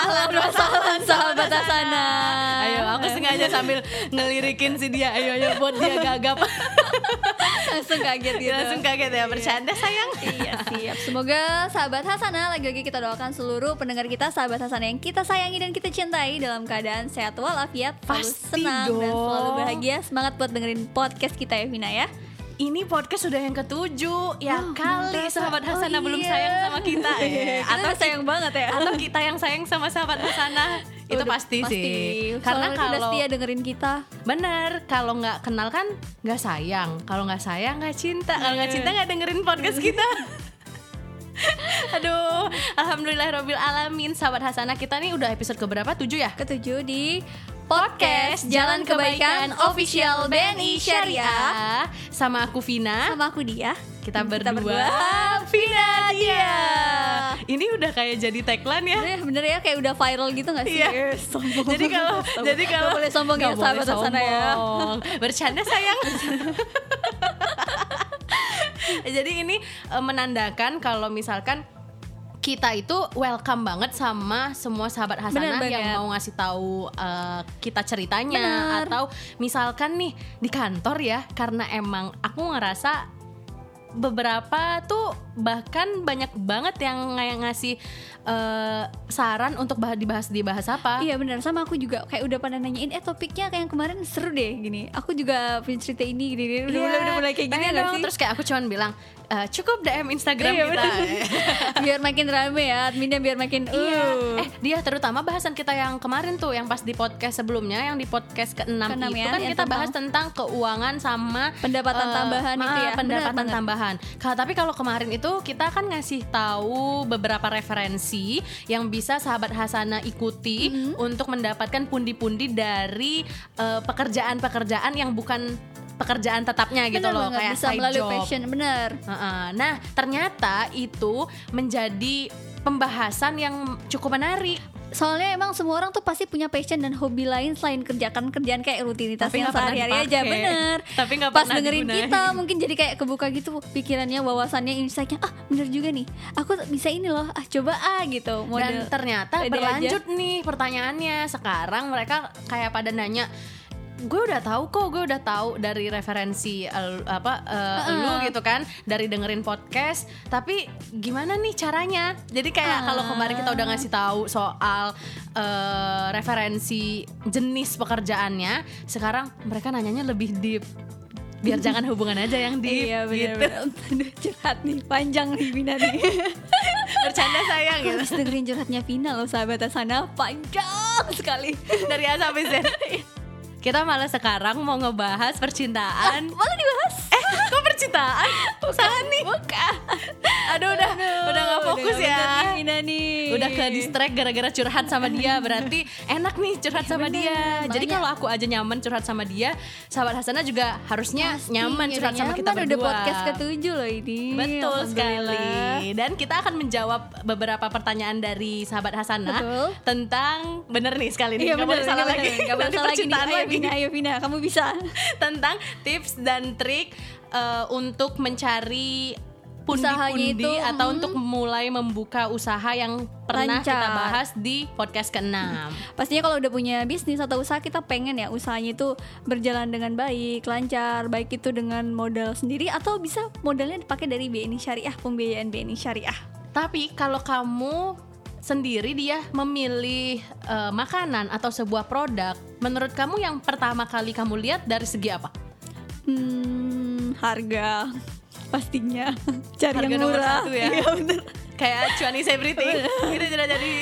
Ahlan wa sahlan sahabat Asana. Ayo, aku sengaja sambil ngelirikin si dia. Ayo, ayo buat dia gagap. langsung kaget gitu Langsung kaget ya, bercanda sayang. iya siap semoga sahabat Hasanah lagi-lagi kita doakan seluruh pendengar kita sahabat Hasanah yang kita sayangi dan kita cintai dalam keadaan sehat walafiat selalu senang dan selalu bahagia semangat buat dengerin podcast kita ya Vina ya Ini podcast sudah yang ketujuh. Ya Oh, kali mantap. sahabat Hasanah Oh, belum iya. sayang sama kita ya. Atau sayang banget ya atau kita yang sayang sama sahabat Hasanah. Itu Udah, pasti, sih. Karena Karena udah kalau setia dengerin kita Bener, kalau nggak kenal kan nggak sayang, kalau nggak sayang nggak cinta, kalau nggak Iya. cinta nggak dengerin podcast kita. Aduh, alhamdulillah alamin sahabat Hasanah kita nih udah episode keberapa? Tujuh ya? ketujuh di podcast Jalan Kebaikan Official BNI Syariah sama aku Vina. sama aku dia Kita berdua, Kita berdua, Vina dia. Dia. Ini udah kayak jadi tagline ya. Bener, bener ya kayak udah viral gitu gak sih? Iya. Sombong. Jadi kalau Sombong. jadi kalau boleh sombong ya Nggak boleh sahabat sana ya. Bercanda sayang. jadi ini eh, menandakan kalau misalkan kita itu welcome banget sama semua sahabat Hasanah Bener yang banget. mau ngasih tahu eh, kita ceritanya Bener. atau misalkan nih di kantor ya karena emang aku ngerasa beberapa tuh bahkan banyak banget yang ng- ngasih eh, saran untuk bah dibahas dibahas apa Iya benar sama aku juga kayak udah pada nanyain eh topiknya kayak yang kemarin seru deh gini. Aku juga punya cerita ini gini, gini. Udah, Iya, mulai, udah mulai kayak gini dong. sih? Terus kayak aku cuman bilang "Eh, cukup DM Instagram Iya, kita. biar makin rame ya adminnya biar makin Iya. uh. Eh dia terutama bahasan kita yang kemarin tuh yang pas di podcast sebelumnya yang di podcast ke-6 Keenam itu ya, kan kita tentang- bahas tentang keuangan sama Pendapatan eh, tambahan itu ah, ya. pendapatan Benar banget. tambahan. Kalau tapi kalau kemarin itu kita kan ngasih tahu beberapa referensi yang bisa sahabat Hasanah ikuti Mm-hmm. untuk mendapatkan pundi-pundi dari eh, pekerjaan-pekerjaan yang bukan pekerjaan tetapnya gitu Bener loh banget, kayak bisa side melalui job. passion bener. Heeh. Nah, ternyata itu menjadi pembahasan yang cukup menarik. Soalnya emang semua orang tuh pasti punya passion dan hobi lain selain kerjakan kerjaan kayak rutinitas Tapi yang sehari-hari aja bener. Tapi nggak Pas pernah dengerin digunain. kita mungkin jadi kayak kebuka gitu pikirannya, wawasannya, insightnya. Ah bener juga nih. Aku bisa ini loh. Ah coba ah gitu. Dan Model. ternyata pede berlanjut nih pertanyaannya. Sekarang mereka kayak pada nanya gue udah tahu kok gue udah tahu dari referensi el- apa eh, lu gitu kan dari dengerin podcast. Tapi gimana nih caranya? Jadi kayak kalau kemarin kita udah ngasih tahu soal eh, referensi jenis pekerjaannya sekarang mereka nanyanya lebih deep. Biar jangan hubungan aja yang deep Iya gitu. curhat nih Panjang nih Vina nih. Bercanda sayang gitu Harus dengerin curhatnya Vina loh sahabat sana Panjang sekali. Dari A sampai Z. Kita malah sekarang mau ngebahas percintaan. Malah dibahas percintaan? Salah nih. Bukan Aduh, udah udah nggak fokus Udah bener nih ya. Vina nih Udah ke distract gara-gara curhat sama dia Berarti enak nih curhat sama bener. dia Jadi Makanya- kalau aku aja nyaman curhat sama dia Sahabat Hasanah juga harusnya Pasti, nyaman curhat sama kita nyaman, berdua Udah podcast ketujuh loh ini Betul sekali Dan kita akan menjawab beberapa pertanyaan dari sahabat Hasanah Betul. Tentang Bener nih sekali nih Iya bener, boleh salah ini lagi bener. Nggak boleh salah lagi nih Ayo. Vina, ayo Vina Kamu bisa tentang tips dan trik eh, untuk mencari pundi-pundi itu, atau mm. untuk mulai membuka usaha yang pernah kita Lancar. bahas di podcast ke-6. Pastinya kalau udah punya bisnis atau usaha kita pengen ya usahanya itu berjalan dengan baik, lancar, baik itu dengan modal sendiri atau bisa modalnya dipakai dari BNI Syariah, pembiayaan BNI Syariah. Tapi kalau kamu sendiri dia memilih eh, makanan atau sebuah produk, menurut kamu yang pertama kali kamu lihat dari segi apa? Hmm, harga pastinya cari Harga yang murah. satu ya. Iya bener. Kayak cuan is everything. Itu sudah jadi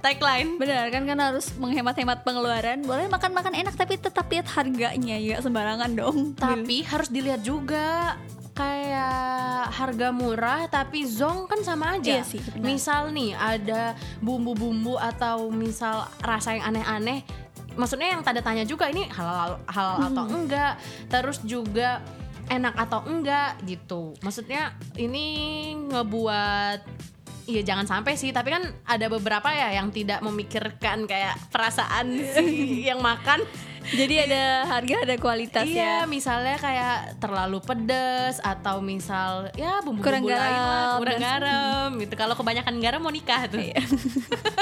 tagline. Benar kan kan harus menghemat-hemat pengeluaran. Boleh makan-makan enak tapi tetap lihat harganya ya sembarangan dong. Tapi harus dilihat juga kayak harga murah tapi zong kan sama aja. Iya sih, benar. Misal nih ada bumbu-bumbu atau misal rasa yang aneh-aneh. Maksudnya yang tanda tanya juga ini halal halal atau Hmm. enggak. Terus juga enak atau enggak gitu. Maksudnya ini ngebuat Iya jangan sampai sih, tapi kan ada beberapa ya yang tidak memikirkan kayak perasaan si yang makan. Jadi ada harga ada kualitas iya, ya. misalnya kayak terlalu pedes atau misal ya bumbu-bumbu Kurang lain garam kurang garam gitu. Kalau kebanyakan garam mau nikah tuh. Iya.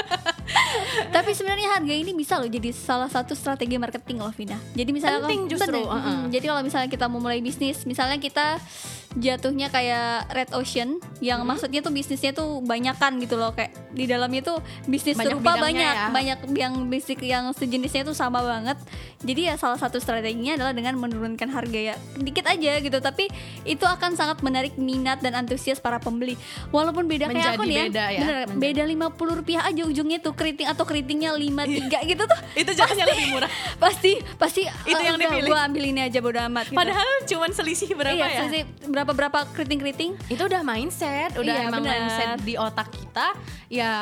Tapi sebenarnya harga ini bisa loh jadi salah satu strategi marketing loh Vina. Jadi misalnya Penting kalau- justru, bener, uh-uh. mm, Jadi kalau misalnya kita mau mulai bisnis, misalnya kita jatuhnya kayak red ocean yang Hmm. maksudnya tuh bisnisnya tuh banyakan gitu loh kayak di dalamnya tuh bisnis Banyak serupa banyak ya. banyak yang bisnis yang sejenisnya tuh sama banget. Jadi ya salah satu strateginya adalah dengan menurunkan harga ya dikit aja gitu tapi itu akan sangat menarik minat dan antusias para pembeli. Walaupun beda kayak Menjadi aku nih ya. beda ya, Bener, menjadi- beda lima puluh rupiah aja ujungnya tuh keriting atau keritingnya lima tiga gitu tuh Itu jatuhnya lebih murah. pasti pasti Itu yang dipilih. gue ambil ini aja bodo amat gitu. Padahal cuman selisih berapa iya, ya? selisih berapa berapa keriting keriting itu udah mindset, udah Iya, emang benar. mindset di otak kita. Ya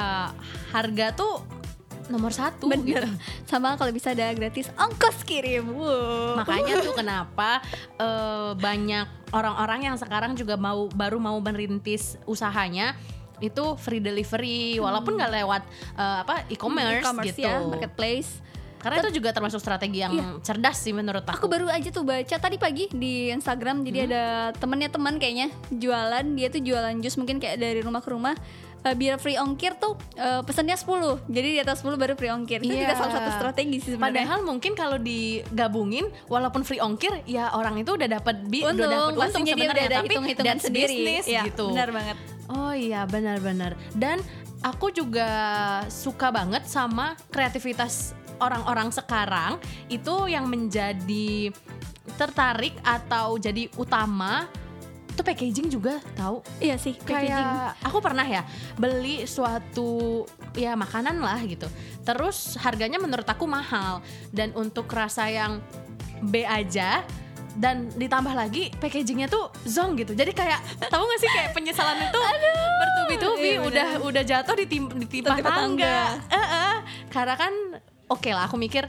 harga tuh nomor satu bener gitu. sama kalau bisa ada gratis ongkos kirim wow. Makanya tuh kenapa eh, banyak orang-orang yang sekarang juga mau baru mau merintis usahanya itu free delivery walaupun nggak lewat eh, apa e-commerce, e-commerce gitu. ya marketplace Karena itu juga termasuk strategi yang cerdas sih menurut Aku aku. baru aja tuh baca tadi pagi di Instagram Hmm. jadi ada temennya teman kayaknya jualan dia tuh jualan jus mungkin kayak dari rumah ke rumah Eh, biar free ongkir tuh eh, pesannya 10 jadi di atas 10 baru free ongkir itu Iya. juga salah satu strategi sih sebenarnya Padahal mungkin kalau digabungin walaupun free ongkir ya orang itu udah dapat bi untung, udah dapat untung pastinya dia udah sebenarnya ada tapi hitung-hitungan that's sendiri business ya, gitu. benar banget Oh iya benar-benar dan aku juga suka banget sama kreativitas orang-orang sekarang itu yang menjadi tertarik atau jadi utama itu packaging juga tahu? Iya sih packaging. kayak aku pernah ya beli suatu ya makanan lah gitu. Terus harganya menurut aku mahal. Dan untuk rasa yang B aja dan ditambah lagi packagingnya tuh zong gitu. Jadi kayak tahu gak sih kayak penyesalan itu? Bertubi-tubi iya udah udah jatuh di tim di timpah Timpa tangga. Eh, eh. karena kan oke lah aku mikir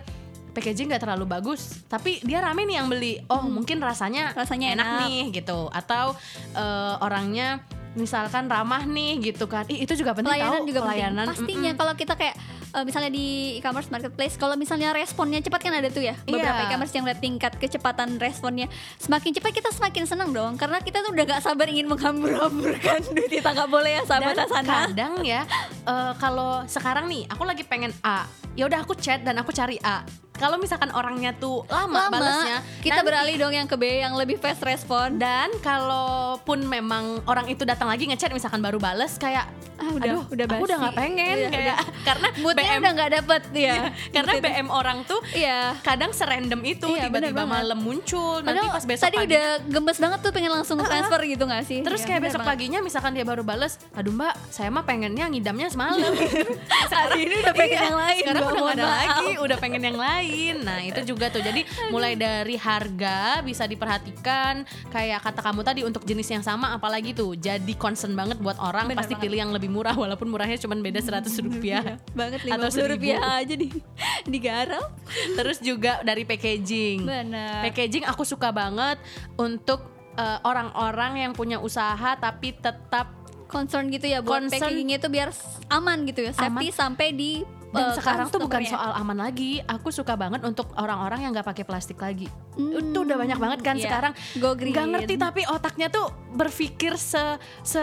packaging gak terlalu bagus tapi dia rame nih yang beli. Oh mungkin rasanya Hmm. Rasanya enak, enak. nih gitu. Atau eh, orangnya misalkan ramah nih gitu kan. Ih, itu juga penting pelayanan tahu juga pelayanan penting pastinya kalau kita kayak eh, misalnya di e-commerce marketplace kalau misalnya responnya cepat kan ada tuh ya beberapa Iya. e-commerce yang lihat tingkat kecepatan responnya semakin cepat kita semakin senang dong karena kita tuh udah gak sabar ingin menghambur-hamburkan duit kita nggak boleh ya sahabat dan sana kadang ya eh, kalau sekarang nih aku lagi pengen A ya udah aku chat dan aku cari A kalau misalkan orangnya tuh lama, lama balasnya kita nanti- beralih dong yang ke B yang lebih fast respon dan kalaupun memang orang itu datang lagi ngechat misalkan baru bales kayak Ah, udah- aduh udah aku udah basi. nggak pengen Iya, kayak karena moodnya BM udah nggak dapet ya karena Mood itu. BM orang tuh iya kadang serandom itu Iya, tiba-tiba malam muncul nanti Padahal pas besok tadi pagi udah gemes banget tuh pengen langsung transfer gitu gak sih? Terus Iya, kayak besok banget. paginya misalkan dia baru bales, aduh mbak, saya mah pengennya ngidamnya semalam. Hari ini udah pengen Iya, yang lain Sekarang udah gak ada lagi, udah pengen yang lain. Nah itu juga tuh. Jadi mulai dari harga bisa diperhatikan. Kayak kata kamu tadi untuk jenis yang sama, apalagi tuh jadi concern banget buat orang. Bener pasti banget. pilih yang lebih murah, walaupun murahnya cuma beda 100 rupiah. banget Atau 50 rupiah 1000. aja di digarap Terus juga dari packaging. Benar. Packaging aku suka banget untuk eh, orang-orang yang punya usaha tapi tetap concern gitu ya buat Concern- packagingnya itu biar aman gitu ya safety sampai di dan eh, sekarang tuh bukan soal aman lagi aku suka banget untuk orang-orang yang nggak pakai plastik lagi Hmm, itu udah banyak banget kan iya. sekarang Go green. nggak ngerti tapi otaknya tuh berpikir se se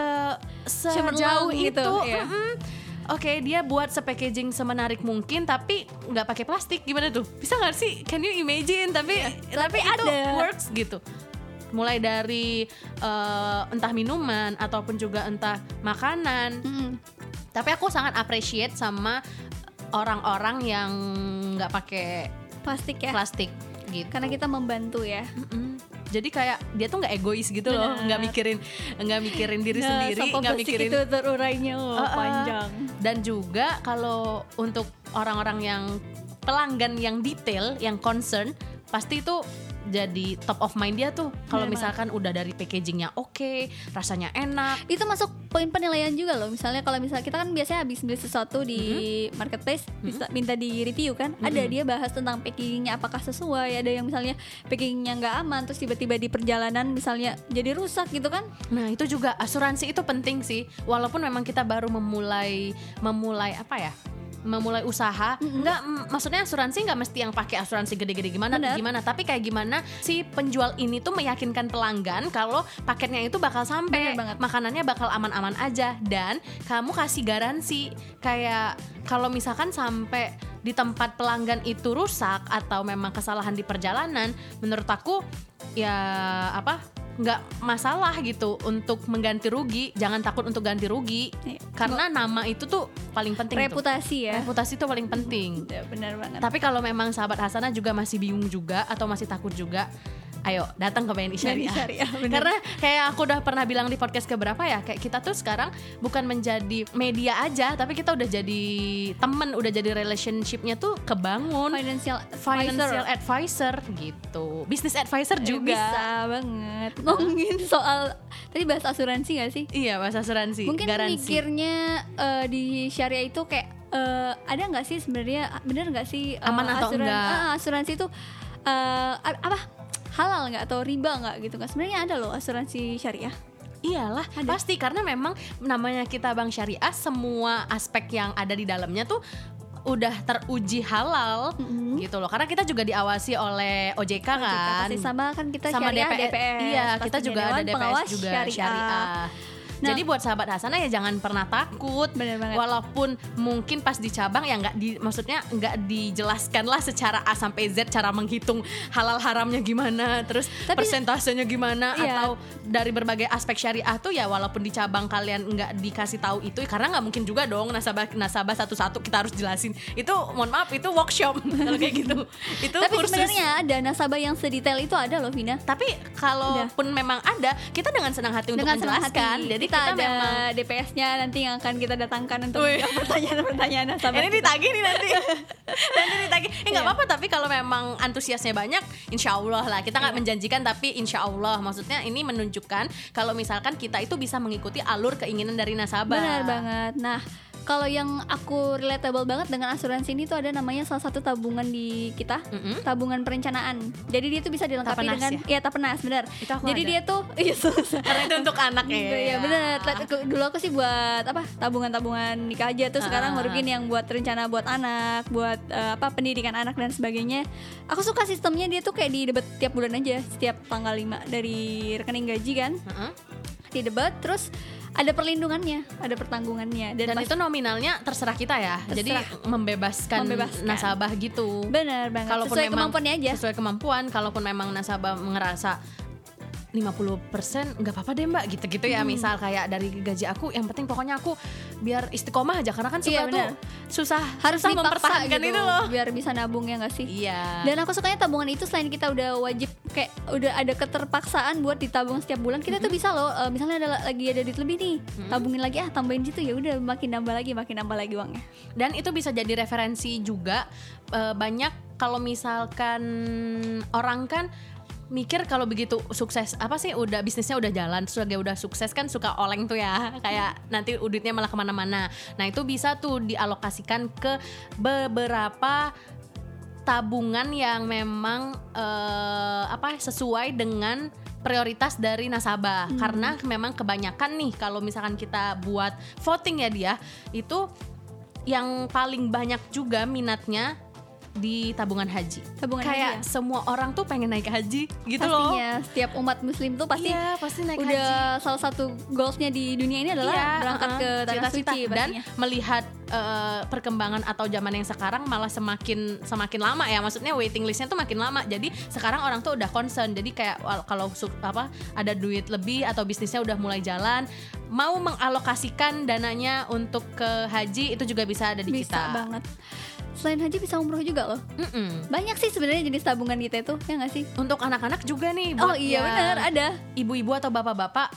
sejauh gitu, itu iya. Mm-mm. Oke, dia buat sepackaging semenarik mungkin, tapi nggak pakai plastik. Gimana tuh? Bisa nggak sih? Can you imagine? Tapi tapi itu ada. works gitu. Mulai dari eh, entah minuman ataupun juga entah makanan. Mm-mm. Tapi aku sangat appreciate sama orang-orang yang nggak pakai plastik ya plastik gitu. karena kita membantu ya Mm-mm. Jadi kayak dia tuh nggak egois gitu loh, nggak mikirin nggak mikirin diri Nah, sendiri, nggak mikirin itu terurainya oh, Uh-uh. panjang dan juga kalau untuk orang-orang yang pelanggan yang detail, yang concern, pasti itu jadi top of mind dia tuh. Kalau misalkan udah dari packagingnya oke rasanya enak. Itu masuk poin penilaian juga loh. Misalnya kalau misalnya kita kan biasanya habis beli sesuatu di marketplace bisa minta di review kan. Ada dia bahas tentang packagingnya apakah sesuai ada yang misalnya packagingnya nggak aman terus tiba-tiba di perjalanan misalnya jadi rusak gitu kan. Nah itu juga asuransi itu penting sih. Walaupun memang kita baru memulai Memulai apa ya memulai usaha nggak mm, maksudnya asuransi nggak mesti yang pakai asuransi gede-gede gimana Benar. gimana tapi kayak gimana si penjual ini tuh meyakinkan pelanggan kalau paketnya itu bakal sampai makanannya bakal aman-aman aja dan kamu kasih garansi. Kayak kalau misalkan sampai di tempat pelanggan itu rusak atau memang kesalahan di perjalanan menurut aku ya apa nggak masalah gitu untuk mengganti rugi. Jangan takut untuk ganti rugi. Iya. karena nama itu tuh paling penting tuh. reputasi ya. Reputasi itu paling penting. Ya, benar banget. Tapi kalau memang sahabat Hasanah juga masih bingung juga atau masih takut juga ayo datang ke BNI Syariah. BNI Syariah, bener. Karena kayak aku udah pernah bilang di podcast keberapa ya, kayak kita tuh sekarang bukan menjadi media aja, tapi kita udah jadi temen, udah jadi relationshipnya tuh kebangun. financial Financial advisor. advisor gitu, business advisor Eh, juga. bisa banget ngomongin soal tadi bahas asuransi gak sih Iya, bahasa asuransi. mungkin garansi. mikirnya eh, di syariah itu kayak eh, ada nggak sih sebenarnya bener nggak sih eh, Aman atau asuran- enggak? ah, asuransi itu a- apa halal nggak atau riba nggak gitu kan sebenarnya ada loh asuransi syariah Iyalah, pasti karena memang namanya kita bank syariah, semua aspek yang ada di dalamnya tuh udah teruji halal gitu loh. Karena kita juga diawasi oleh OJK kan. pasti sama kan kita sama syariah DPS. DPS Iya, kita juga ada Dewan DPS juga Syariah. syariah. Nah. Jadi buat sahabat Hasanah ya jangan pernah takut. Bener banget. Walaupun mungkin pas di cabang ya nggak di maksudnya nggak dijelaskan lah secara A sampai Z cara menghitung halal haramnya gimana, terus Tapi- persentasenya gimana Iya. atau dari berbagai aspek syariah tuh ya walaupun di cabang kalian nggak dikasih tahu itu karena nggak mungkin juga dong nasabah nasabah satu-satu kita harus jelasin. Itu mohon maaf itu workshop kalau kayak gitu. Itu tapi kursus. sebenarnya ada nasabah yang sedetail itu ada loh Vina Tapi kalaupun memang ada, kita dengan senang hati untuk dengan senang menjelaskan. hati. Jadi kita, kita, ada DPS-nya nanti yang akan kita datangkan untuk pertanyaan-pertanyaan ini ditagih nih nanti. nanti ditagih. Eh nggak Iya. apa-apa tapi kalau memang antusiasnya banyak, insya Allah lah. Kita nggak menjanjikan tapi insya Allah. Maksudnya ini menunjukkan kalau misalkan kita itu bisa mengikuti alur keinginan dari nasabah. Benar banget. Nah, kalau yang aku relatable banget dengan asuransi ini tuh ada namanya salah satu tabungan di kita, Mm-mm. tabungan perencanaan. Jadi dia tuh bisa dilengkapi Tapenas dengan ya tapenas, benar. Jadi ada. dia tuh iya susah. Karena itu untuk anak ya. Iya bener Tel- Dulu aku sih buat apa tabungan-tabungan nikah aja sekarang Ah. Nurudin yang buat rencana buat anak Buat eh, apa pendidikan anak dan sebagainya Aku suka sistemnya dia tuh kayak di debat tiap bulan aja Setiap tanggal 5 dari rekening gaji kan Heeh. Di debat terus ada perlindungannya Ada pertanggungannya Dan, Dan pas- itu nominalnya terserah kita ya. Jadi Terserah. membebaskan, Membebaskan. nasabah gitu. Bener banget kalaupun Sesuai memang kemampuannya aja sesuai kemampuan kalaupun memang nasabah ngerasa 50% nggak apa-apa deh mbak. Gitu-gitu ya Hmm. misal kayak dari gaji aku yang penting pokoknya aku biar istiqomah aja. Karena kan suka Iya, tuh susah Harus susah mempertahankan gitu itu loh. Biar bisa nabung ya gak sih? Iya. Dan aku sukanya tabungan itu selain kita udah wajib kayak udah ada keterpaksaan buat ditabung setiap bulan, kita tuh bisa loh eh, misalnya ada lagi ada duit lebih nih, tabungin lagi ah tambahin situ ya udah makin nambah lagi makin nambah lagi uangnya. dan itu bisa jadi referensi juga eh, banyak kalau misalkan orang kan mikir kalau begitu sukses apa sih udah bisnisnya udah jalan juga udah sukses kan suka oleng tuh ya. Kayak nanti duitnya malah ke mana-mana. Nah itu bisa tuh dialokasikan ke beberapa tabungan yang memang eh, apa sesuai dengan prioritas dari nasabah. Karena memang kebanyakan nih kalau misalkan kita buat voting ya dia itu yang paling banyak juga minatnya di tabungan haji. Tabungan Kayak haji ya? semua orang tuh pengen naik haji gitu loh. Pastinya setiap umat muslim tuh pasti Iya, pasti naik udah haji. salah satu goalsnya di dunia ini adalah Iya, berangkat uh-uh, ke tanah suci dan pastinya. melihat eh, perkembangan atau zaman yang sekarang malah semakin semakin lama ya maksudnya waiting listnya tuh makin lama jadi sekarang orang tuh udah concern jadi kayak kalau apa ada duit lebih atau bisnisnya udah mulai jalan mau mengalokasikan dananya untuk ke haji itu juga bisa ada di bisa kita banget. Selain haji bisa umroh juga loh. Mm-mm. Banyak sih sebenarnya jenis tabungan kita itu, ya nggak sih? untuk anak-anak juga nih Oh iya benar ada. ibu-ibu atau bapak-bapak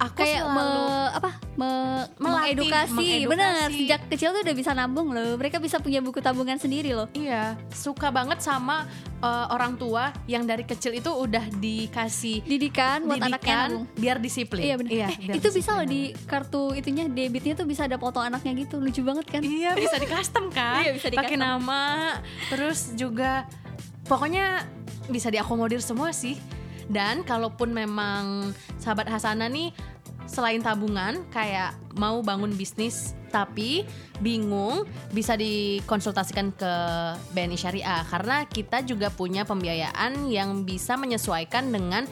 aku kayak selalu me- apa? Me- Melatih, mengedukasi. mengedukasi. bener sejak kecil tuh udah bisa nabung loh. Mereka bisa punya buku tabungan sendiri loh. Iya, suka banget sama uh, orang tua yang dari kecil itu udah dikasih didikan buat anaknya didikan nabung. biar disiplin. iya bener. Eh, biar itu bisa loh di kartu itunya debitnya tuh bisa ada foto anaknya gitu. Lucu banget kan? Iya, bisa di custom kan? Iya, bisa di Pakai nama, terus juga pokoknya bisa diakomodir semua sih. Dan kalaupun memang sahabat Hasana nih selain tabungan kayak mau bangun bisnis tapi bingung bisa dikonsultasikan ke BNI Syariah. Karena kita juga punya pembiayaan yang bisa menyesuaikan dengan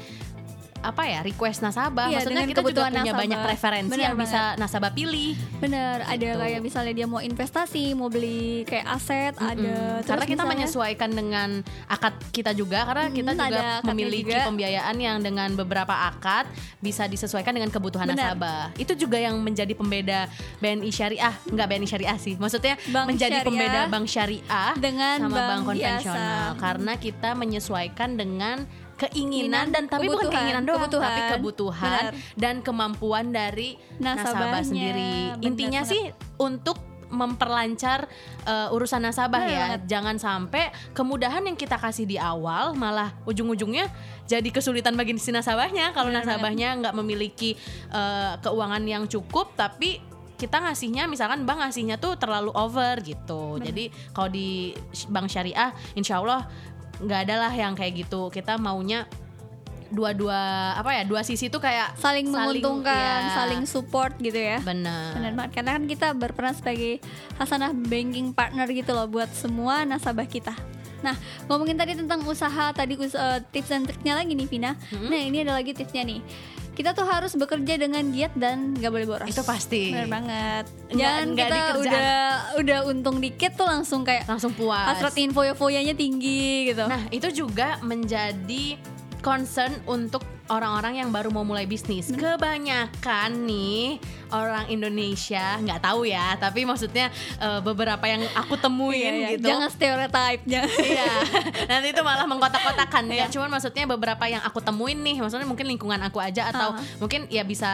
apa ya request nasabah Iya, maksudnya kita juga kebutuhan punya nasabah. banyak referensi Benar yang bisa nasabah pilih bener ada Gitu. kayak misalnya dia mau investasi mau beli kayak aset ada Mm, terus karena kita misalnya- menyesuaikan dengan akad kita juga karena kita Mm, ada juga memiliki juga. pembiayaan yang dengan beberapa akad bisa disesuaikan dengan kebutuhan Benar. nasabah. Itu juga yang menjadi pembeda BNI Syariah, enggak BNI Syariah sih. Maksudnya Bank menjadi syariah pembeda bank syariah dengan sama bank, bank konvensional biasa. karena kita menyesuaikan dengan keinginan dan tapi bukan keinginan doang kebutuhan. tapi kebutuhan Benar. dan kemampuan dari nasabah sendiri. benar Intinya banget. sih untuk memperlancar uh, urusan nasabah Benar ya. banget. Jangan sampai kemudahan yang kita kasih di awal malah ujung-ujungnya jadi kesulitan bagi si nasabahnya kalau Benar nasabahnya nggak memiliki uh, keuangan yang cukup tapi kita ngasihnya misalkan bank ngasihnya tuh terlalu over gitu. Jadi kalau di bank syariah insya Allah nggak ada lah yang kayak gitu. Kita maunya dua-dua apa ya dua sisi tuh kayak saling menguntungkan ya, saling support gitu ya benar Benar banget karena kan kita berperan sebagai Hasanah banking partner gitu loh buat semua nasabah kita. Nah, ngomongin tadi tentang usaha, tadi eh, tips dan triknya lagi nih Vina. Nah, ini ada lagi tipsnya nih. Kita tuh harus bekerja dengan giat dan gak boleh boros. itu pasti Benar banget. Nggak- Jangan nggak kita kerjaan. udah udah untung dikit tuh langsung kayak langsung puas hasrat info-infonya tinggi gitu. Nah, itu juga menjadi concern untuk orang-orang yang baru mau mulai bisnis. Kebanyakan nih orang Indonesia nggak tahu ya, tapi maksudnya eh, beberapa yang aku temuin Iya, iya. gitu. Jangan stereotipnya. Iya, nanti itu malah mengkotak-kotakan ya. Cuman maksudnya beberapa yang aku temuin nih, maksudnya mungkin lingkungan aku aja atau Ah. mungkin ya bisa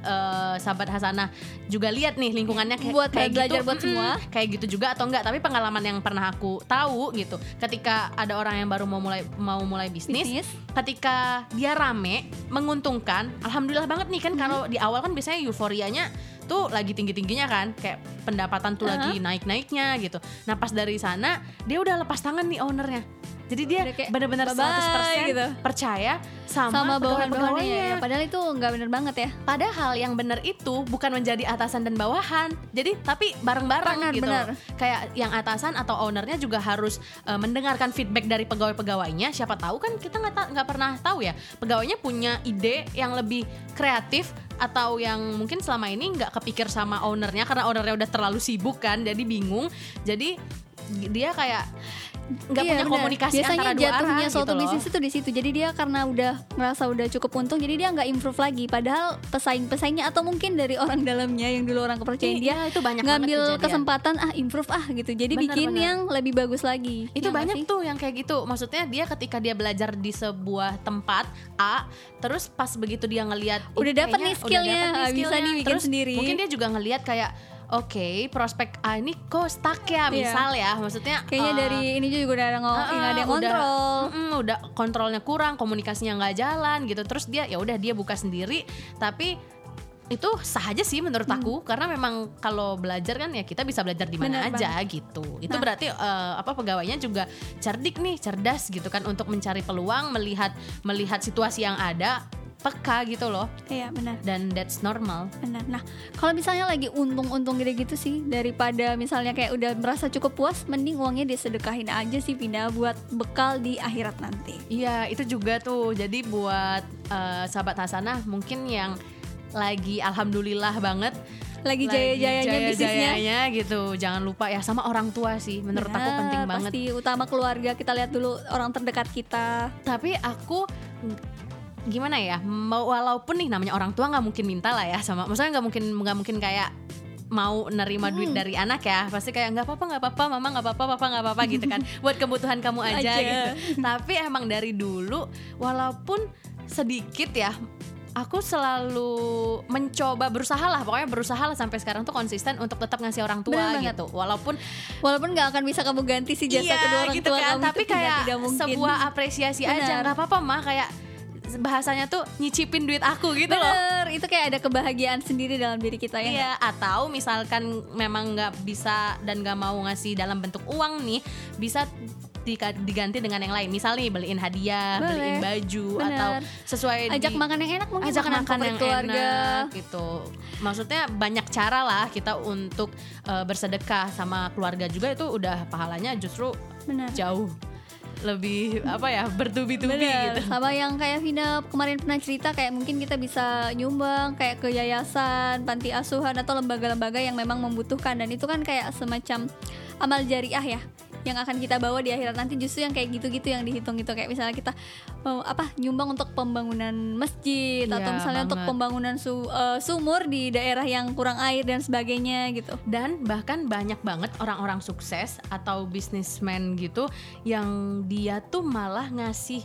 eh, sahabat Hasanah juga lihat nih lingkungannya kayak, Buat kayak belajar gitu, buat semua. kayak gitu juga atau enggak. Tapi pengalaman yang pernah aku tahu gitu, ketika ada orang yang baru mau mulai mau mulai bisnis, Bisnis. ketika dia rame, menguntungkan, alhamdulillah banget nih kan kalau di awal kan biasanya euforianya tuh lagi tinggi-tingginya kan, kayak pendapatan tuh Aha. lagi naik-naiknya gitu. Nah, pas dari sana dia udah lepas tangan nih ownernya. Jadi dia benar-benar bye-bye 100% gitu. percaya sama, sama bawahan-bawahannya ya. Padahal itu nggak bener banget ya. Padahal yang benar itu bukan menjadi atasan dan bawahan. Jadi tapi bareng-bareng Benar, gitu. benar. Kayak yang atasan atau ownernya juga harus uh, mendengarkan feedback dari pegawai-pegawainya. Siapa tahu kan kita nggak ta- nggak pernah tahu ya. Pegawainya punya ide yang lebih kreatif atau yang mungkin selama ini nggak kepikir sama ownernya karena ownernya udah terlalu sibuk kan. Jadi bingung. Jadi dia kayak nggak Iya, punya benar. komunikasi Biasanya antara dua jatuhnya arah suatu gitu bisnis itu di situ. Jadi dia karena udah ngerasa udah cukup untung, jadi dia nggak improve lagi. Padahal pesaing-pesaingnya atau mungkin dari orang dalamnya yang dulu orang kepercayaan dia Iya, itu banyak ngambil kesempatan ah improve ah gitu. Jadi Benar, bikin benar. yang lebih bagus lagi. itu Ya banyak sih? tuh yang kayak gitu maksudnya dia ketika dia belajar di sebuah tempat A terus pas begitu dia ngelihat "Ih, Udah kayaknya nih skillnya, udah dapet nih ah, bisa skillnya." nih bikin Terus sendiri. mungkin dia juga ngelihat kayak oke prospek A ini kok stuck ya Iya. misal ya maksudnya Kayaknya eh, dari ini juga udah ah, nggak ada yang udah, kontrol. mm-mm, udah kontrolnya kurang komunikasinya nggak jalan gitu terus dia ya udah dia buka sendiri tapi itu sah aja sih menurut aku karena memang kalau belajar kan ya kita bisa belajar di mana Hmm. Aja gitu itu Nah. berarti eh, apa pegawainya juga cerdik nih cerdas gitu kan untuk mencari peluang melihat melihat situasi yang ada peka gitu loh Iya benar. dan that's normal Benar. Nah, kalau misalnya lagi untung-untung gitu-gitu sih daripada misalnya kayak udah merasa cukup puas, mending uangnya disedekahin aja sih pindah buat bekal di akhirat nanti. Iya, itu juga tuh. Jadi buat eh, sahabat Hasanah mungkin yang lagi alhamdulillah banget Lagi jaya-jayanya bisnisnya. jaya-jayanya gitu. Jangan lupa ya sama orang tua sih. Menurut aku Benar, penting banget. Pasti utama keluarga kita lihat dulu orang terdekat kita. Tapi aku gimana ya? Mau walaupun nih namanya orang tua nggak mungkin minta lah ya sama. Maksudnya nggak mungkin nggak mungkin kayak mau nerima duit Hmm. dari anak ya pasti kayak nggak apa-apa nggak apa-apa mama nggak apa-apa papa nggak apa-apa gitu kan buat kebutuhan kamu aja, Aja. gitu tapi emang dari dulu walaupun sedikit ya aku selalu mencoba berusaha lah pokoknya berusaha lah sampai sekarang tuh konsisten untuk tetap ngasih orang tua Bener gitu walaupun Walaupun nggak akan bisa kamu ganti si jasa iya, kedua orang gitu tua kan kamu tapi tidak- kayak tidak mungkin. sebuah apresiasi aja Bener. nggak apa-apa mah kayak bahasanya tuh nyicipin duit aku gitu loh Bener, itu kayak ada kebahagiaan sendiri dalam diri kita ya. Iya, atau misalkan memang nggak bisa dan nggak mau ngasih dalam bentuk uang nih, bisa diganti dengan yang lain. Misal nih beliin hadiah, Boleh. beliin baju Bener. atau sesuai Ajak di- makan yang enak mungkin ajak makan favorit yang keluarga. enak gitu. Maksudnya banyak cara lah kita untuk eh, bersedekah sama keluarga juga itu udah pahalanya justru Benar. jauh lebih apa ya bertubi-tubi gitu. sama yang kayak Vina kemarin pernah cerita kayak mungkin kita bisa nyumbang kayak ke yayasan, panti asuhan atau lembaga-lembaga yang memang membutuhkan. Dan itu kan kayak semacam amal jariah ya yang akan kita bawa di akhirat nanti justru yang kayak gitu-gitu yang dihitung gitu kayak misalnya kita mau apa nyumbang untuk pembangunan masjid atau Iya, misalnya untuk banget. pembangunan su- eh, sumur di daerah yang kurang air dan sebagainya gitu. dan bahkan banyak banget orang-orang sukses atau bisnismen gitu yang dia tuh malah ngasih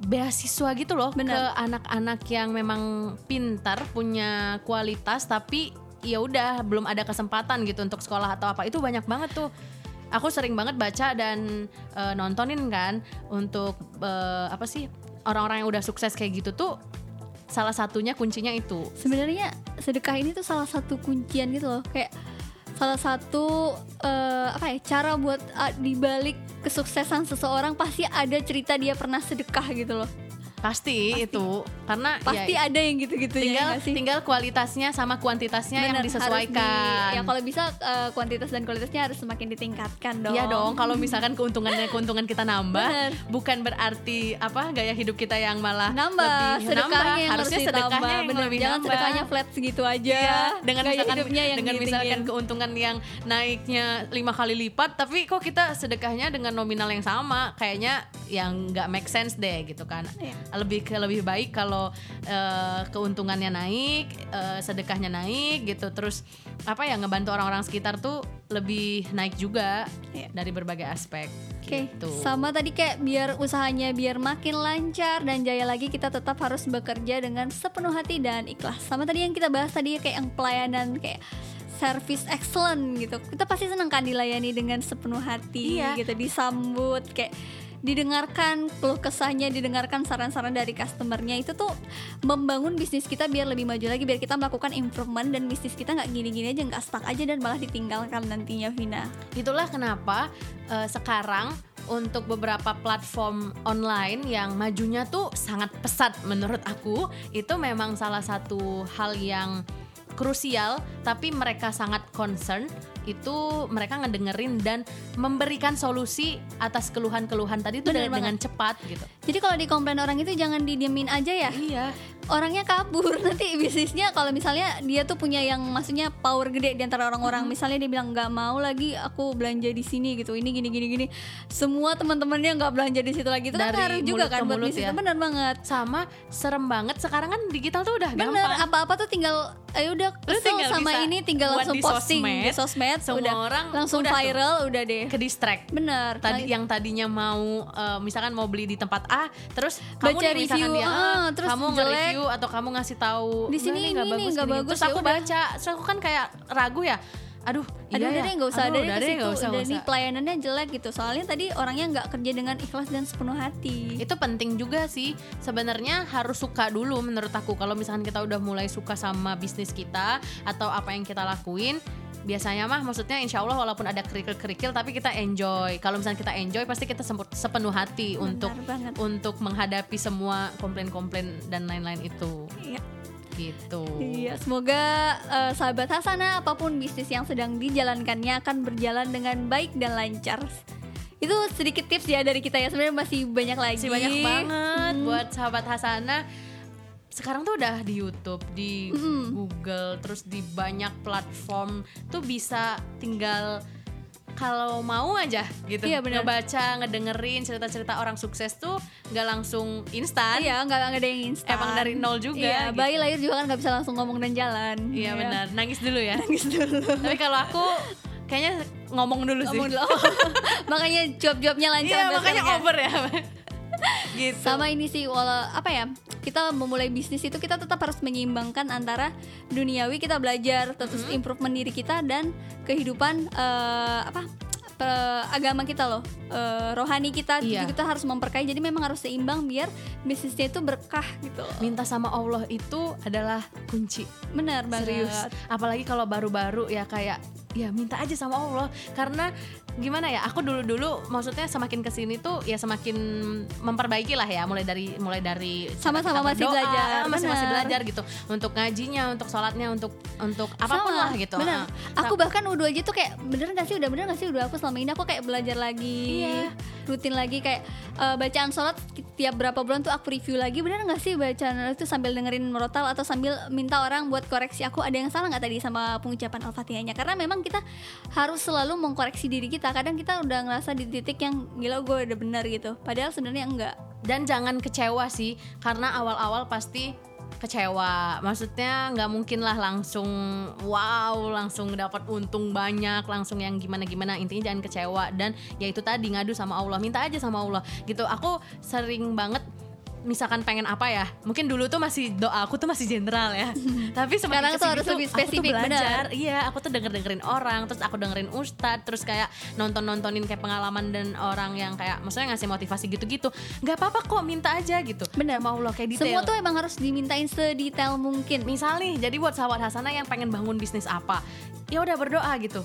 beasiswa gitu loh Bener. ke anak-anak yang memang pintar punya kualitas tapi ya udah belum ada kesempatan gitu untuk sekolah atau apa itu banyak banget tuh aku sering banget baca dan eh, nontonin kan untuk eh, apa sih orang-orang yang udah sukses kayak gitu tuh salah satunya kuncinya itu. Sebenarnya sedekah ini tuh salah satu kuncian gitu loh. Kayak salah satu eh, apa ya cara buat ah, dibalik kesuksesan seseorang pasti ada cerita dia pernah sedekah gitu loh pasti, itu karena pasti ya, ada yang gitu-gitu ya tinggal nggak sih? tinggal kualitasnya sama kuantitasnya yang Bener, harus disesuaikan. di- ya kalau bisa eh, kuantitas dan kualitasnya harus semakin ditingkatkan dong Iya dong, kalau misalkan keuntungannya keuntungan kita nambah, Bener. bukan berarti apa gaya hidup kita yang malah nambah lebih sedekahnya nambah. yang harusnya harus sedekahnya ditambah yang bener lebih jangan nambah. sedekahnya flat segitu aja Iya, dengan Gaya misalkan hidupnya yang dengan misalkan keuntungan yang naiknya lima kali lipat, tapi kok kita sedekahnya dengan nominal yang sama, kayaknya yang nggak make sense deh gitu kan. Iya. Lebih ke lebih baik kalau eh, keuntungannya naik, eh, sedekahnya naik gitu, terus apa ya ngebantu orang-orang sekitar tuh lebih naik juga Iya. dari berbagai aspek. Oke, gitu. sama tadi kayak biar usahanya biar makin lancar dan jaya lagi kita tetap harus bekerja dengan sepenuh hati dan ikhlas. Sama tadi yang kita bahas tadi kayak yang pelayanan kayak service excellent gitu. Kita pasti senang kan dilayani dengan sepenuh hati Iya. gitu, disambut kayak didengarkan keluh kesahnya, didengarkan saran-saran dari customernya itu tuh membangun bisnis kita biar lebih maju lagi, biar kita melakukan improvement dan bisnis kita nggak gini-gini aja, nggak stuck aja dan malah ditinggalkan nantinya Vina. Itulah kenapa eh, sekarang untuk beberapa platform online yang majunya tuh sangat pesat menurut aku itu memang salah satu hal yang krusial tapi mereka sangat concern itu mereka ngedengerin dan memberikan solusi atas keluhan-keluhan tadi itu dengan, dengan cepat gitu. Jadi kalau di komplain orang itu jangan didiemin aja ya. Iya. Orangnya kabur nanti bisnisnya kalau misalnya dia tuh punya yang maksudnya power gede di antara orang-orang. Misalnya dia bilang nggak mau lagi aku belanja di sini gitu. Ini gini gini gini. Semua teman-temannya nggak belanja di situ lagi. Itu kan Dari ngaruh juga mulut kan buat bisnis. ya. Benar banget. Sama serem banget sekarang kan digital tuh udah Bener, gampang. apa-apa tuh tinggal ayo udah kesel tinggal sama bisa ini tinggal langsung di posting sosmed, di sosmed semua udah orang langsung udah tuh. viral udah deh. ke distract. Bener. tadi yang tadinya mau eh, misalkan mau beli di tempat A terus kamu Baca nih review, dia ah, terus kamu nge-review atau kamu ngasih tahu Di sini "Enggak nih, ini nih, nggak gini." bagus, terus ya aku udah. baca terus aku kan kayak ragu ya aduh Aduh, iya udah ya. deh nggak usah Aduh, ada udah deh nggak usah, Udah pelayanannya jelek gitu. Soalnya tadi orangnya nggak kerja dengan ikhlas dan sepenuh hati. itu penting juga sih sebenarnya harus suka dulu menurut aku kalau misalkan kita udah mulai suka sama bisnis kita atau apa yang kita lakuin biasanya mah maksudnya insya Allah walaupun ada kerikil-kerikil tapi kita enjoy kalau misalnya kita enjoy pasti kita sepenuh hati Benar untuk banget. untuk menghadapi semua komplain-komplain dan lain-lain itu Iya. gitu Iya, semoga eh, sahabat Hasana apa pun bisnis yang sedang dijalankannya akan berjalan dengan baik dan lancar. Itu sedikit tips ya dari kita ya. Sebenarnya masih banyak lagi. masih banyak banget Hmm. buat sahabat Hasana sekarang tuh udah di YouTube, di Mm-mm. Google, terus di banyak platform tuh bisa tinggal kalau mau aja gitu Iya, benar. ngebaca, ngedengerin cerita-cerita orang sukses tuh nggak langsung instan. Iya, nggak nggak ada yang instan. Emang dari nol juga, Iya, gitu. bayi lahir juga kan nggak bisa langsung ngomong dan jalan. Iya benar, nangis dulu ya. Nangis dulu. Tapi kalau aku kayaknya ngomong dulu sih. ngomong dulu. makanya job-jobnya lancar. Iya makanya ya. over ya. gitu sama ini sih wala apa ya kita memulai bisnis itu kita tetap harus menyeimbangkan antara duniawi kita belajar terus Mm-hmm. improvement diri kita dan kehidupan eh, apa pe- agama kita loh eh, rohani kita Iya. juga kita harus memperkaya jadi memang harus seimbang biar bisnisnya itu berkah gitu loh. minta sama Allah itu adalah kunci benar banget serius apalagi kalau baru-baru ya kayak ya minta aja sama Allah karena gimana ya aku dulu dulu maksudnya semakin ke sini tuh ya semakin memperbaiki lah ya mulai dari mulai dari Sama-sama masih berdoa, belajar, masih masih benar. belajar gitu untuk ngajinya untuk sholatnya untuk untuk apa pun Sama, lah gitu bener. Ah. Aku bahkan udah aja tuh kayak bener gak sih udah bener gak sih udah aku selama ini aku kayak belajar lagi Iya. rutin lagi kayak eh, bacaan sholat tiap berapa bulan tuh aku review lagi bener gak sih bacaan itu sambil dengerin merotal atau sambil minta orang buat koreksi aku ada yang salah nggak tadi sama pengucapan al-fatihahnya karena memang kita harus selalu mengkoreksi diri kita kadang kita udah ngerasa di titik yang gila gue udah benar gitu. Padahal sebenarnya enggak. Dan jangan kecewa sih karena awal-awal pasti kecewa. Maksudnya nggak mungkin lah langsung wow langsung dapat untung banyak langsung yang gimana gimana intinya jangan kecewa. Dan ya itu tadi ngadu sama Allah minta aja sama Allah. Gitu. Aku sering banget misalkan pengen apa ya mungkin dulu tuh masih doa aku tuh masih general ya. Tapi Sekarang tuh harus lebih aku tuh spesifik, belajar. Iya aku tuh denger dengerin orang terus aku dengerin ustadz terus kayak nonton nontonin kayak pengalaman dan orang yang kayak maksudnya ngasih motivasi gitu-gitu. Nggak apa-apa kok minta aja gitu. Bener. sama Allah kayak detail. Semua tuh emang harus dimintain sedetail mungkin. Misal nih jadi buat sahabat Hasanah yang pengen bangun bisnis apa ya udah berdoa gitu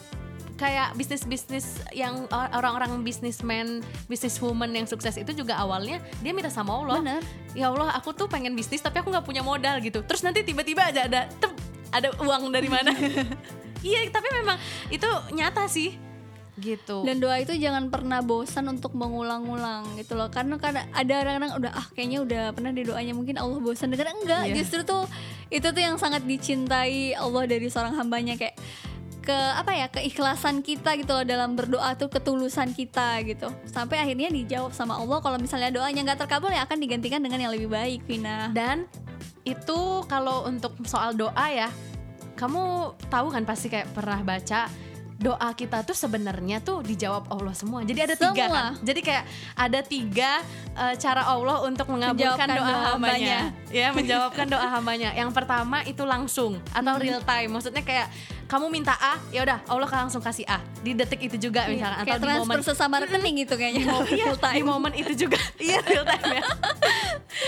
kayak bisnis bisnis yang or- orang-orang bisnismen bisniswoman yang sukses itu juga awalnya dia minta sama Allah. Bener. ya Allah aku tuh pengen bisnis tapi aku nggak punya modal gitu. Terus nanti tiba-tiba aja ada tep, ada uang dari mana? Iya tapi memang itu nyata sih. Gitu. Dan doa itu jangan pernah bosan untuk mengulang-ulang gitu loh. Karena kadang ada orang-orang udah ah kayaknya udah pernah di doanya mungkin Allah bosan. Dengar enggak Iya. justru tuh itu tuh yang sangat dicintai Allah dari seorang hambanya. Kayak ke apa ya keikhlasan kita gitu loh dalam berdoa tuh ketulusan kita gitu sampai akhirnya dijawab sama Allah kalau misalnya doanya nggak terkabul ya akan digantikan dengan yang lebih baik Vina Dan itu kalau untuk soal doa ya, kamu tahu kan pasti kayak pernah baca doa kita tuh sebenarnya tuh dijawab Allah semua. Jadi ada tiga Semua. kan. Jadi kayak ada tiga eh, cara Allah untuk mengabulkan doa doa hambanya. hambanya. Ya, menjawabkan doa hambanya. Yang pertama itu langsung atau real time. Maksudnya kayak kamu minta A, ya udah Allah langsung kasih A. Di detik itu juga misalkan Iya, kayak atau di momen sesama rekening gitu kayaknya. Iya, real time. di momen itu juga. Iya real time ya.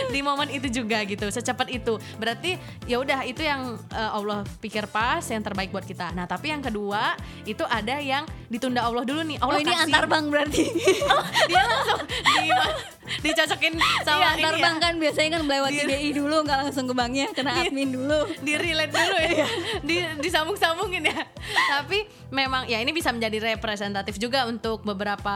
Di momen itu juga gitu secepat itu. Berarti ya udah itu yang eh, Allah pikir pas yang terbaik buat kita. Nah tapi yang kedua itu ada yang ditunda Allah dulu nih. Oh Allah ini kasih. antar bank berarti. Dia langsung di, dicocokin sama Iya, ini antar ya. bank kan biasanya kan melewati Di- BI dulu nggak langsung ke banknya kena Di- admin dulu. di relate dulu ya. Di disambung-sambungin ya. Tapi memang ya ini bisa menjadi representatif juga untuk beberapa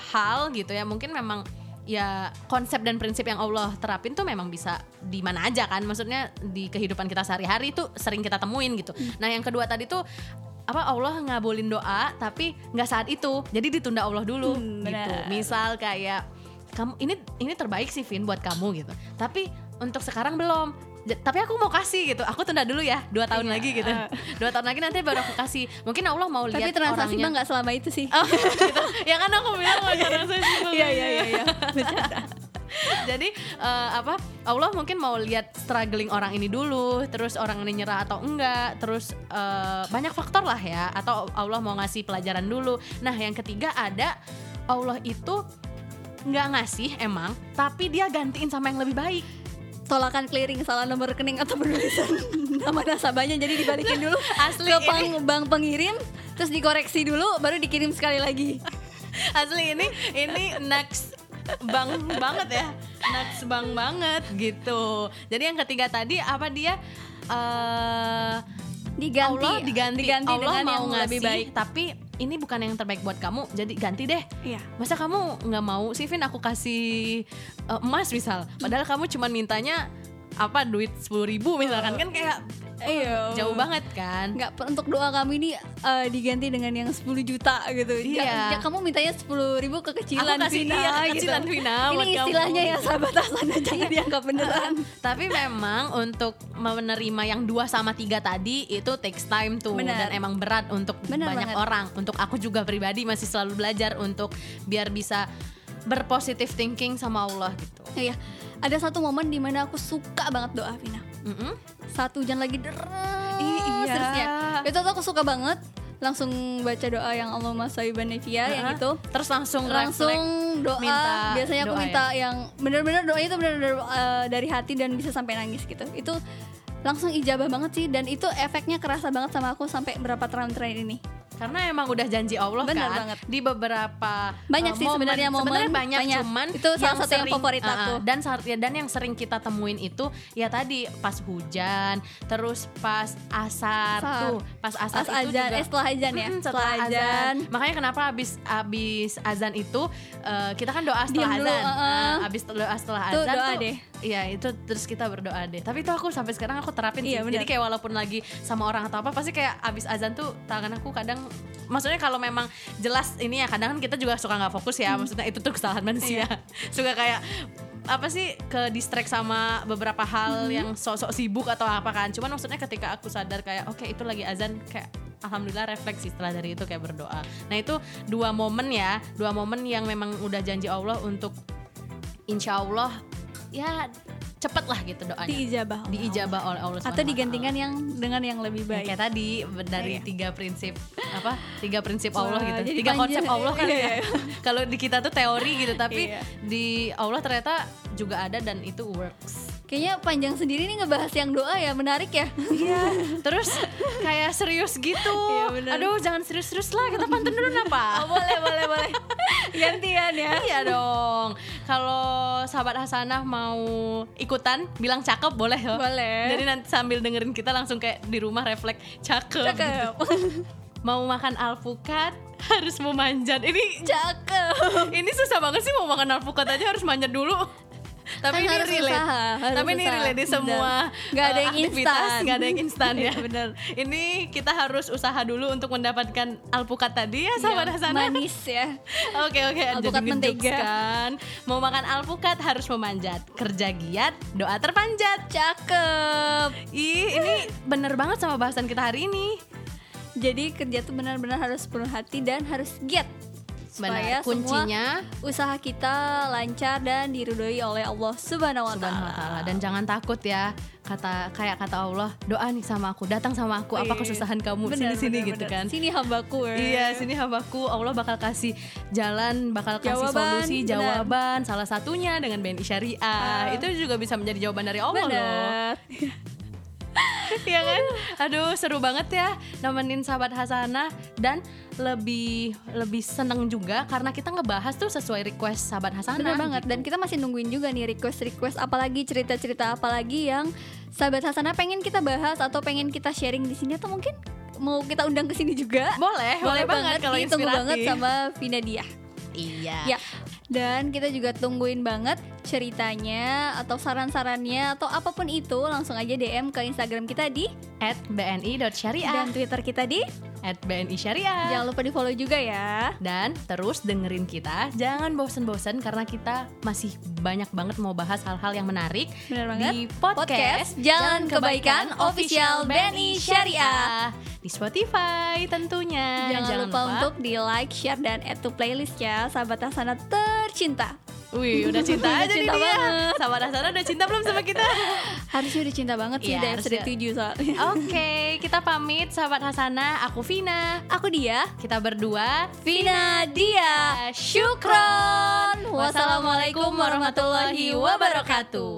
hal gitu ya. Mungkin memang ya konsep dan prinsip yang Allah terapin tuh memang bisa di mana aja kan. Maksudnya di kehidupan kita sehari-hari itu sering kita temuin gitu. Nah yang kedua tadi tuh apa Allah ngabulin doa tapi nggak saat itu. Jadi ditunda Allah dulu Hmm, gitu. misal kayak kamu ini ini terbaik sih Vin buat kamu gitu. Tapi untuk sekarang belum tapi aku mau kasih gitu. Aku tunda dulu ya dua tahun Iya, lagi gitu. Dua tahun lagi nanti baru aku kasih. Mungkin Allah mau tapi lihat transaksi orangnya. Nggak selama itu sih. Oh, gitu. ya kan aku bilang mau transaksi Bang. iya iya iya iya. Jadi eh, apa Allah mungkin mau lihat struggling orang ini dulu terus orang ini nyerah atau enggak terus eh, banyak faktor lah ya. Atau Allah mau ngasih pelajaran dulu. Nah yang ketiga ada Allah itu nggak ngasih emang tapi dia gantiin sama yang lebih baik tolakan clearing salah nomor rekening atau penulisan nama nasabahnya. Jadi dibalikin dulu Asli. ke peng- bank pengirim terus dikoreksi dulu baru dikirim sekali lagi. Asli ini ini next bang banget ya. Next bang banget gitu. Jadi yang ketiga tadi apa dia? Eh diganti. Allah diganti, diganti Allah dengan mau yang ngasih. lebih baik. Tapi ini bukan yang terbaik buat kamu jadi ganti deh. Iya. Masa kamu nggak mau? Sih Vin aku kasih eh, emas misal. Padahal kamu cuma mintanya apa duit sepuluh ribu misalkan. Kan kayak Iya. jauh banget kan nggak untuk doa kami ini eh, diganti dengan yang 10 juta gitu. Iya. Ja- kamu mintanya 10 ribu kekecilan Aku kasih Vina, iya, kekecilan Vina buat Ini kamu. istilahnya ya sahabat Asana jangan dianggap beneran. tapi memang untuk menerima yang dua sama tiga tadi itu takes time tuh Benar. dan emang berat untuk Benar banyak banget. orang untuk aku juga pribadi masih selalu belajar untuk biar bisa berpositif thinking sama Allah gitu. Iya, ada satu momen di mana aku suka banget doa Vina. Mm-mm. Saat hujan lagi deras, Ih, iya. terusnya. Itu tuh aku suka banget. Langsung baca doa yang Allahumma sholli Nevia yang Heeh. itu. Terus langsung langsung doa minta biasanya aku doa minta ya? yang bener-bener doanya itu bener-bener uh, dari hati dan bisa sampai nangis gitu itu langsung ijabah banget sih dan itu efeknya kerasa banget sama aku sampai berapa tahun terakhir ini Karena emang udah janji Allah Bener kan banget. di beberapa Banyak uh, sih sebenarnya momen, Sebenarnya banyak, banyak. cuman Itu salah satu yang favorit uh, uh, aku. dan saat ya, dan yang sering kita temuin itu ya tadi pas hujan, terus pas asar Asar. tuh, pas asar pas itu azan juga eh setelah azan ya Mm, setelah azan Makanya kenapa abis abis azan itu uh, kita kan doa setelah Diam dulu, azan. uh-uh. Nah, abis doa setelah Tuh, azan doa tuh, deh. Iya itu terus kita berdoa deh. Tapi itu aku sampai sekarang aku terapin sih. Iya, benar. Jadi kayak walaupun lagi sama orang atau apa pasti kayak abis azan tuh tangan aku kadang maksudnya kalau memang jelas ini ya kadang kan kita juga suka nggak fokus Hmm. ya maksudnya itu tuh kesalahan manusia Iya. suka kayak apa sih ke distract sama beberapa hal Hmm. yang sok-sok sibuk atau apa kan cuman maksudnya ketika aku sadar kayak oke itu lagi azan kayak alhamdulillah refleksi setelah dari itu kayak berdoa nah itu dua momen ya dua momen yang memang udah janji Allah untuk insya Allah ya cepet lah gitu doanya diijabah oleh diijabah oleh Allah atau digantikan yang dengan yang lebih Ya, baik kayak tadi dari Iya. tiga prinsip apa tiga prinsip Wah, Allah gitu tiga panjang. konsep Allah kan Iya, ya iya. kalau di kita tuh teori gitu tapi Iya. di Allah ternyata juga ada dan itu works kayaknya panjang sendiri nih ngebahas yang doa ya menarik ya Iya terus kayak serius gitu Iya, benar. aduh jangan serius-serius lah kita pantun dulu apa oh, boleh boleh boleh gantian ya Iya dong. Kalau sahabat Hasanah mau ikutan, bilang cakep boleh loh. Boleh. Jadi nanti sambil dengerin kita langsung kayak di rumah refleks cakep. cakep Mau makan alpukat harus memanjat. Ini cakep ini susah banget sih mau makan alpukat aja harus manjat dulu. Tapi Kan ini harus relate. usaha, harus Tapi ini usaha. relate di semua Nggak ada eh, yang aktivitas, instan. nggak ada yang instan ya. Iya, benar. Ini kita harus usaha dulu untuk mendapatkan alpukat tadi ya sahabat Yang Hasanah. manis ya Oke oke Alpukat mentega. kan Mau makan alpukat harus memanjat Kerja giat, doa terpanjat cakep Ih ini bener banget sama bahasan kita hari ini jadi kerja tuh benar-benar harus penuh hati dan harus giat supaya Benar, semua kuncinya usaha kita lancar dan diridhoi oleh Allah Subhanahu wa ta'ala. Dan jangan takut ya kata kayak kata Allah doa nih sama aku datang sama aku apa kesusahan kamu Benar, sini gitu kan Sini hambaku ya. Iya sini hambaku Allah bakal kasih jalan bakal kasih Jawaban, solusi benar. jawaban salah satunya dengan BNI Syariah Ah. itu juga bisa menjadi jawaban dari Allah loh Benar. Iya kan? Aduh seru banget ya nemenin sahabat Hasanah dan lebih lebih seneng juga karena kita ngebahas tuh sesuai request sahabat Hasanah. Benar banget gitu. dan kita masih nungguin juga nih request-request apalagi cerita-cerita apalagi yang sahabat Hasanah pengen kita bahas atau pengen kita sharing di sini atau mungkin mau kita undang ke sini juga. boleh, boleh, banget kalau ditunggu inspiratif. banget sama Vina Dia. Iya. Ya. Dan kita juga tungguin banget ceritanya atau saran-sarannya atau apa pun itu langsung aja DM ke Instagram kita di bni.syariah dan Twitter kita di. At BNI Syariah. Jangan lupa di follow juga ya. Dan terus dengerin kita, jangan bosen-bosen karena kita masih banyak banget mau bahas hal-hal yang menarik Benar banget. di podcast, Jalan Kebaikan Official BNI Syariah. di Spotify tentunya. Jangan, lupa, untuk di like, share, dan add to playlist ya Sahabat Hasanah tercinta Wih, udah cinta aja nih Cinta dia. banget. Sahabat Hasanah udah cinta belum sama kita? Harusnya udah cinta banget sih Iya, dari episode harusnya. 7 soalnya Oke, kita pamit sahabat Hasanah. Aku Vina. Aku dia Kita berdua Vina Dia Syukron Wassalamualaikum warahmatullahi wabarakatuh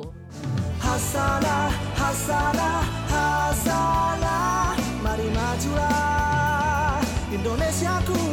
Hasanah, hasanah, hasanah Mari majulah Indonesiaku